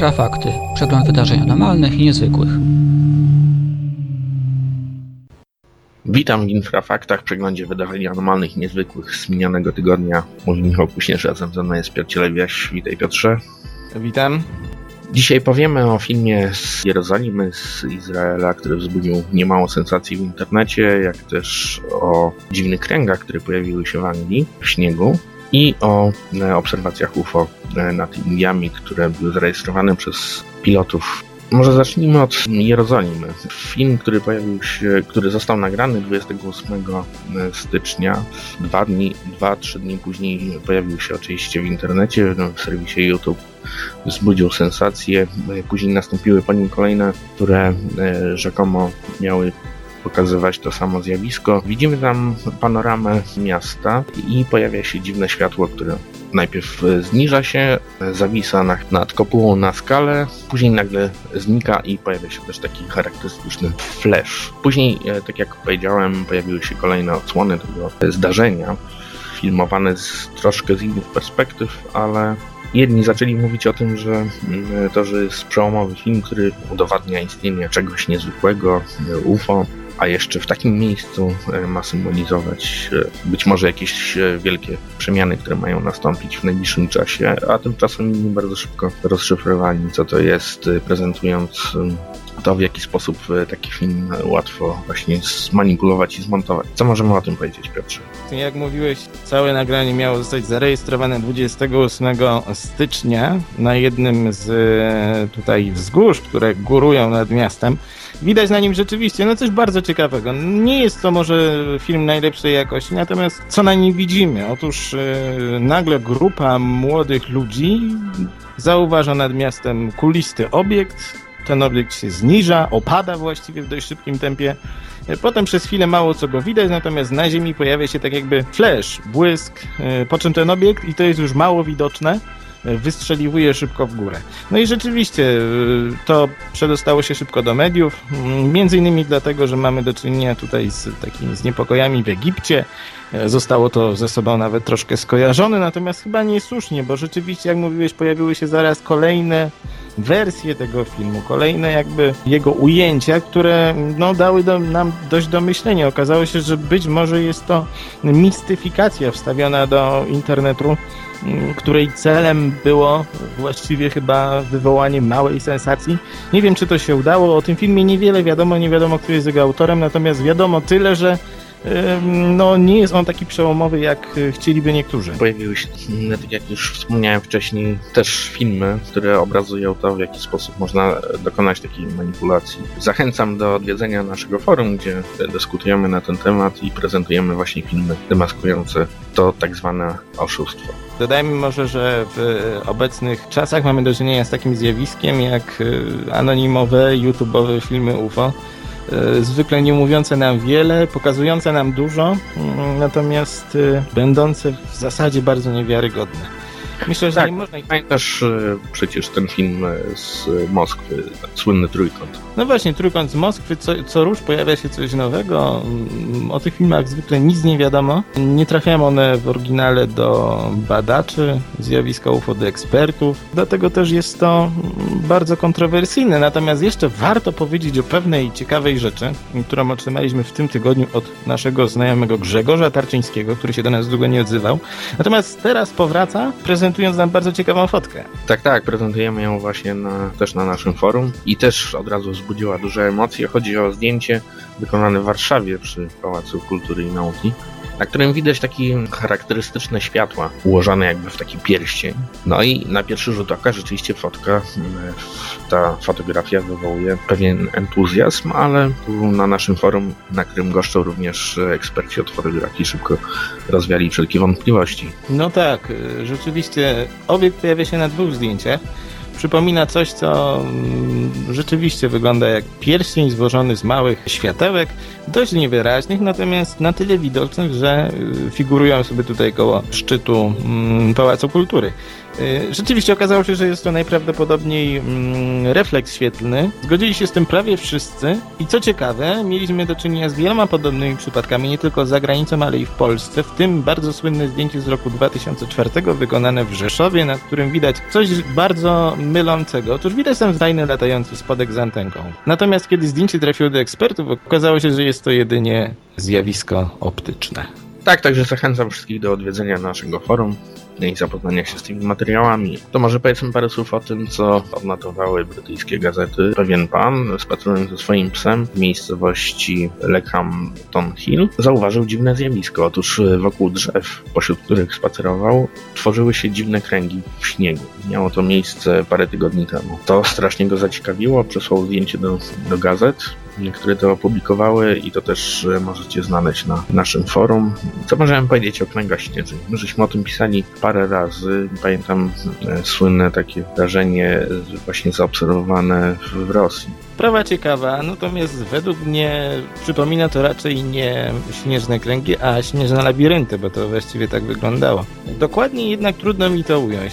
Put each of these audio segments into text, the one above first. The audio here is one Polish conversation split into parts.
Infrafakty. Przegląd wydarzeń anormalnych i niezwykłych. Witam w Infrafaktach, przeglądzie wydarzeń anormalnych i niezwykłych z minionego tygodnia. Mówi Michał Kuśnierz, razem ze mną jest Piotr Cielewiaś. Witaj Piotrze. Witam. Dzisiaj powiemy o filmie z Jerozolimy, z Izraela, który wzbudził niemało sensacji w internecie, jak też o dziwnych kręgach, które pojawiły się w Anglii w śniegu i o e, obserwacjach UFO e, nad Indiami, które były zarejestrowane przez pilotów. Może zacznijmy od Jerozolimy. Film, który pojawił się, który został nagrany 28 stycznia, dwa dni, dwa, trzy dni później pojawił się oczywiście w internecie, w serwisie YouTube wzbudził sensację. Później nastąpiły po nim kolejne, które e, rzekomo miały pokazywać to samo zjawisko. Widzimy tam panoramę miasta i pojawia się dziwne światło, które najpierw zniża się, zawisa nad kopułą na skalę, później nagle znika i pojawia się też taki charakterystyczny flash. Później, e, tak jak powiedziałem, pojawiły się kolejne odsłony tego zdarzenia, filmowane z troszkę z innych perspektyw, ale Jedni zaczęli mówić o tym, że mm, to, że jest przełomowy film, który udowadnia istnienie czegoś niezwykłego, UFO, a jeszcze w takim miejscu e, ma symbolizować e, być może jakieś e, wielkie przemiany, które mają nastąpić w najbliższym czasie, a tymczasem inni bardzo szybko rozszyfrowali, co to jest, prezentując to, w jaki sposób taki film łatwo właśnie zmanipulować i zmontować. Co możemy o tym powiedzieć, Piotrze? Jak mówiłeś, całe nagranie miało zostać zarejestrowane 28 stycznia na jednym z tutaj wzgórz, które górują nad miastem. Widać na nim rzeczywiście no coś bardzo ciekawego. Nie jest to może film najlepszej jakości, natomiast co na nim widzimy? Otóż yy, nagle grupa młodych ludzi zauważa nad miastem kulisty obiekt. Ten obiekt się zniża, opada właściwie w dość szybkim tempie. E, potem przez chwilę mało co go widać, natomiast na ziemi pojawia się tak jakby flash, błysk, e, po czym ten obiekt, i to jest już mało widoczne, wystrzeliwuje szybko w górę. No i rzeczywiście to przedostało się szybko do mediów, mm, między innymi dlatego, że mamy do czynienia tutaj z takimi z niepokojami w Egipcie. E, zostało to ze sobą nawet troszkę skojarzone, natomiast chyba nie słusznie, bo rzeczywiście, jak mówiłeś, pojawiły się zaraz kolejne wersje tego filmu, kolejne jakby jego ujęcia, które no, dały do, nam dość do myślenia. Okazało się, że być może jest to mistyfikacja wstawiona do internetu Mm, której celem było właściwie chyba wywołanie małej sensacji. Nie wiem, czy to się udało. O tym filmie niewiele wiadomo, nie wiadomo, kto jest jego autorem, natomiast wiadomo tyle, że no nie jest on taki przełomowy, jak e, chcieliby niektórzy. Pojawiły się, tak jak już wspomniałem wcześniej, też filmy, które obrazują to, w jaki sposób można dokonać takiej manipulacji. Zachęcam do odwiedzenia naszego forum, gdzie dyskutujemy na ten temat i prezentujemy właśnie filmy demaskujące to tak zwane oszustwo. Dodajmy może, że w obecnych czasach mamy do czynienia z takim zjawiskiem jak e, anonimowe, YouTube'owe filmy UFO E, zwykle nie mówiące nam wiele, pokazujące nam dużo, mm, natomiast e, będące w zasadzie bardzo niewiarygodne. Myślę, że tak, nie można. Pamiętasz e, przecież ten film e, z Moskwy, słynny Trójkąt. No właśnie, Trójkąt z Moskwy, co, co róż pojawia się coś nowego. Mm, o tych filmach zwykle nic nie wiadomo. Nie trafiają one w oryginale do badaczy zjawiska UFO, do ekspertów. Dlatego też jest to mm, bardzo kontrowersyjne. Natomiast jeszcze warto powiedzieć o pewnej ciekawej rzeczy, którą otrzymaliśmy w tym tygodniu od naszego znajomego Grzegorza Tarczyńskiego, który się do nas długo nie odzywał. Natomiast teraz powraca prezent prezentując nam bardzo ciekawą fotkę. Tak, tak, prezentujemy ją właśnie na, też na naszym forum i też od razu wzbudziła duże emocje. Chodzi o zdjęcie wykonane w Warszawie przy Pałacu Kultury i Nauki na którym widać takie charakterystyczne światła ułożone jakby w taki pierścień. No i na pierwszy rzut oka rzeczywiście fotka, ta fotografia wywołuje pewien entuzjazm, ale na naszym forum, na którym goszczą również eksperci od fotografii, szybko rozwiali wszelkie wątpliwości. No tak, rzeczywiście obiekt pojawia się na dwóch zdjęciach przypomina coś, co mm, rzeczywiście wygląda jak pierścień złożony z małych światełek, dość niewyraźnych, natomiast na tyle widocznych, że y, figurują sobie tutaj koło szczytu mm, Pałacu Kultury. Y, Rzeczywiście okazało się, że jest to najprawdopodobniej mm, refleks świetlny. Zgodzili się z tym prawie wszyscy. I co ciekawe, mieliśmy do czynienia z wieloma podobnymi przypadkami, nie tylko za granicą, ale i w Polsce. W tym bardzo słynne zdjęcie z roku 2004 wykonane w Rzeszowie, na którym widać coś bardzo mylącego. Otóż widać tam fajny latający spodek z antenką. Natomiast kiedy zdjęcie trafiło do ekspertów, okazało się, że jest to jedynie zjawisko optyczne. Tak, także zachęcam wszystkich do odwiedzenia naszego forum i zapoznania się z tymi materiałami. To może powiedzmy parę słów o tym, co odnotowały brytyjskie gazety. Pewien pan, spacerując ze swoim psem w miejscowości Leckhampton Hill, zauważył dziwne zjawisko. Otóż wokół drzew, pośród których spacerował, tworzyły się dziwne kręgi w śniegu. Miało to miejsce parę tygodni temu. To strasznie go zaciekawiło, przesłał zdjęcie do, do gazet które to opublikowały i to też e, możecie znaleźć na naszym forum. Co możemy powiedzieć o kręgach śnieżnych? My żeśmy o tym pisali parę razy. Pamiętam e, słynne takie wydarzenie e, właśnie zaobserwowane w Rosji. Sprawa ciekawa, natomiast według mnie przypomina to raczej nie śnieżne kręgi, a śnieżne labirynty, bo to właściwie tak wyglądało. Dokładnie jednak trudno mi to ująć.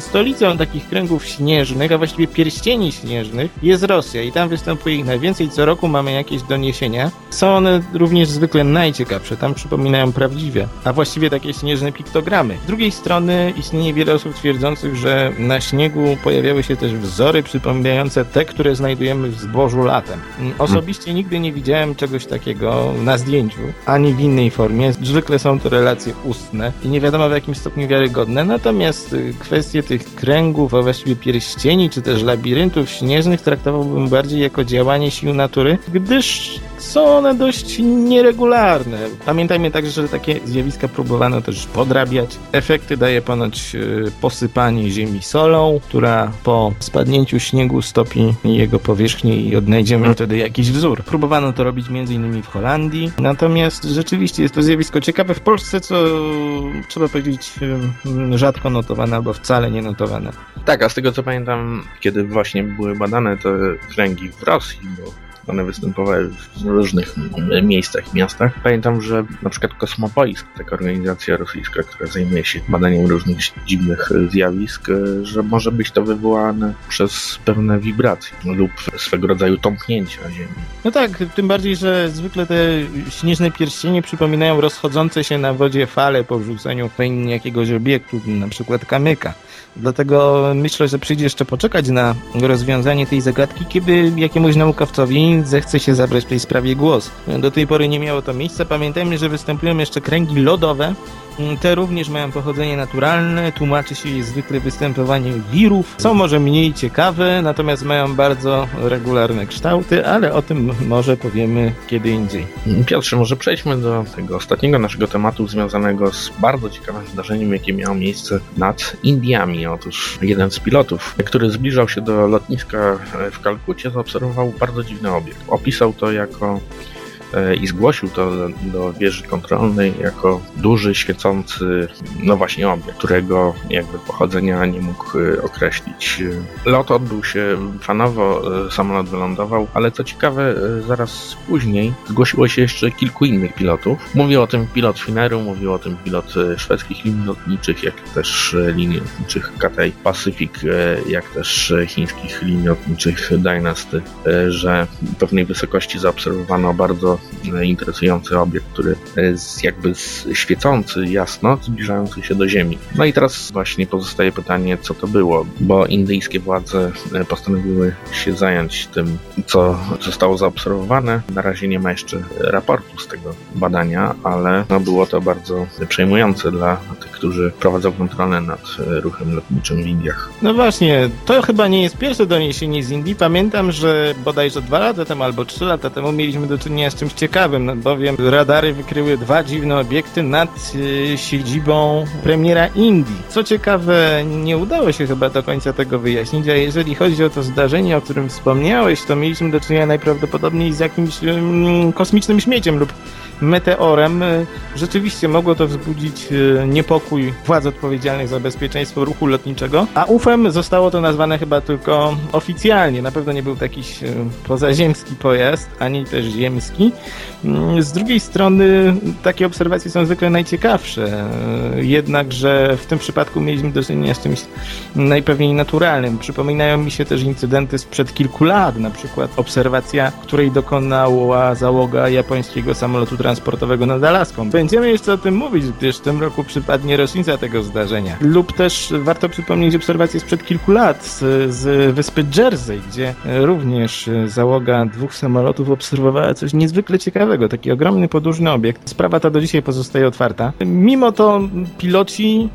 Stolicą takich kręgów śnieżnych, a właściwie pierścieni śnieżnych jest Rosja i tam występuje ich najwięcej. Co roku mamy jakieś doniesienia. Są one również zwykle najciekawsze, tam przypominają prawdziwie, a właściwie takie śnieżne piktogramy. Z drugiej strony istnieje wiele osób twierdzących, że na śniegu pojawiały się też wzory przypominające te, które znajdujemy w zbożu latem. Osobiście nigdy nie widziałem czegoś takiego na zdjęciu, ani w innej formie. Zwykle są to relacje ustne i nie wiadomo w jakim stopniu wiarygodne. Natomiast y, kwestie tych kręgów, a właściwie pierścieni, czy też labiryntów śnieżnych traktowałbym bardziej jako działanie sił natury, gdyż są one dość nieregularne. Pamiętajmy także, że takie zjawiska próbowano też podrabiać. Efekty daje ponoć y, posypanie ziemi solą, która po spadnięciu śniegu stopi jego powierzchnię i odnajdziemy wtedy jakiś wzór. Próbowano to robić m.in. w Holandii, natomiast rzeczywiście jest to zjawisko ciekawe w Polsce, co trzeba powiedzieć y, rzadko notowane albo wcale nie notowane. Tak, a z tego co pamiętam, kiedy właśnie były badane te kręgi w Rosji, bo one występowały w różnych miejscach, miastach. Pamiętam, że na przykład Kosmopolis, taka organizacja rosyjska, która zajmuje się badaniem różnych dziwnych zjawisk, że może być to wywołane przez pewne wibracje lub swego rodzaju tąpnięcia Ziemi. No tak, tym bardziej, że zwykle te śnieżne pierścienie przypominają rozchodzące się na wodzie fale po wrzuceniu jakiegoś obiektu, na przykład kamyka. Dlatego myślę, że przyjdzie jeszcze poczekać na rozwiązanie tej zagadki, kiedy jakiemuś naukowcowi zechce się zabrać w tej sprawie głos. Do tej pory nie miało to miejsca. Pamiętajmy, że występują jeszcze kręgi lodowe, te również mają pochodzenie naturalne, tłumaczy się je zwykle występowaniem wirów. Są może mniej ciekawe, natomiast mają bardzo regularne kształty, ale o tym może powiemy kiedy indziej. Piotrze, może przejdźmy do tego ostatniego naszego tematu związanego z bardzo ciekawym wydarzeniem, jakie miało miejsce nad Indiami. Otóż jeden z pilotów, który zbliżał się do lotniska w Kalkucie, zaobserwował bardzo dziwny obiekt. Opisał to jako i zgłosił to do wieży kontrolnej jako duży, świecący, no właśnie obiekt, którego jakby pochodzenia nie mógł e, określić. Lot odbył się fanowo, e, samolot wylądował, ale co ciekawe, zaraz później zgłosiło się jeszcze kilku innych pilotów. Mówił o tym pilot Fineru, mówił o tym pilot szwedzkich linii lotniczych, jak też linii lotniczych Cathay Pacific, jak też chińskich linii lotniczych Dynasty, że w pewnej wysokości zaobserwowano bardzo interesujący obiekt, który jest jakby świecący jasno, zbliżający się do Ziemi. No i teraz właśnie pozostaje pytanie, co to było, bo indyjskie władze postanowiły się zająć tym, co zostało zaobserwowane. Na razie nie ma jeszcze raportu z tego badania, ale no było to bardzo przejmujące dla tych, którzy prowadzą kontrolę nad ruchem lotniczym w Indiach. No właśnie, to chyba nie jest pierwsze doniesienie z Indii. Pamiętam, że bodajże dwa lata temu albo trzy lata temu mieliśmy do czynienia z czymś ciekawym, no bowiem radary wykryły dwa dziwne obiekty nad y, siedzibą premiera Indii. Co ciekawe, nie udało się chyba do końca tego wyjaśnić, a jeżeli chodzi o to zdarzenie, o którym wspomniałeś, to mieliśmy do czynienia najprawdopodobniej z jakimś y, kosmicznym śmieciem lub meteorem. Y, rzeczywiście mogło to wzbudzić y, niepokój władz odpowiedzialnych za bezpieczeństwo ruchu lotniczego, a UFem zostało to nazwane chyba tylko oficjalnie. Na pewno nie był to jakiś pozaziemski pojazd, ani też ziemski. Mm, Z drugiej strony takie obserwacje są zwykle najciekawsze, e, jednakże w tym przypadku mieliśmy do czynienia z czymś najpewniej naturalnym. Przypominają mi się też incydenty sprzed kilku lat, na przykład obserwacja, której dokonała załoga japońskiego samolotu transportowego nad Alaską. Będziemy jeszcze o tym mówić, gdyż w tym roku przypadnie rocznica tego zdarzenia. Lub też warto przypomnieć obserwację sprzed kilku lat z, z wyspy Jersey, gdzie również załoga dwóch samolotów obserwowała coś niezwykle ciekawego, taki ogromny, podłużny obiekt. Sprawa ta do dzisiaj pozostaje otwarta. Mimo to piloci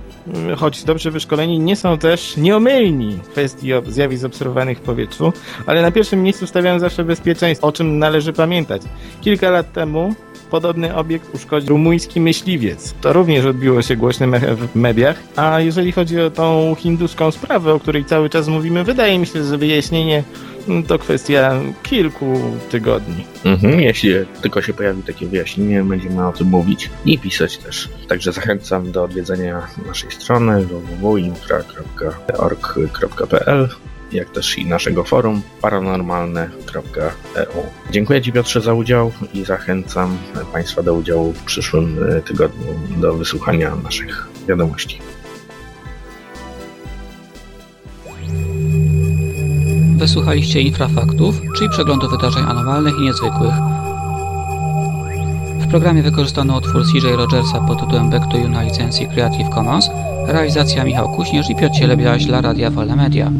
choć dobrze wyszkoleni, nie są też nieomylni w kwestii zjawisk obserwowanych w powietrzu, ale na pierwszym miejscu stawiają zawsze bezpieczeństwo, o czym należy pamiętać. Kilka lat temu podobny obiekt uszkodził rumuński myśliwiec. To również odbiło się głośnym w mediach. A jeżeli chodzi o tą hinduską sprawę, o której cały czas mówimy, wydaje mi się, że wyjaśnienie mm, to kwestia kilku tygodni. Mhm, jeśli tylko się pojawi takie wyjaśnienie, będziemy o tym mówić i pisać też. Także zachęcam do odwiedzenia naszej strony www.infra.org.pl jak też i naszego forum paranormalne.eu. Dziękuję Ci Piotrze za udział i zachęcam Państwa do udziału w przyszłym tygodniu do wysłuchania naszych wiadomości. Wysłuchaliście Infrafaktów, czyli przeglądu wydarzeń anormalnych i niezwykłych. W programie wykorzystano utwór CJ Rogersa pod tytułem Back to You na licencji Creative Commons, realizacja Michał Kuśnierz i Piotr Cielebiaś dla Radia Wolne Media.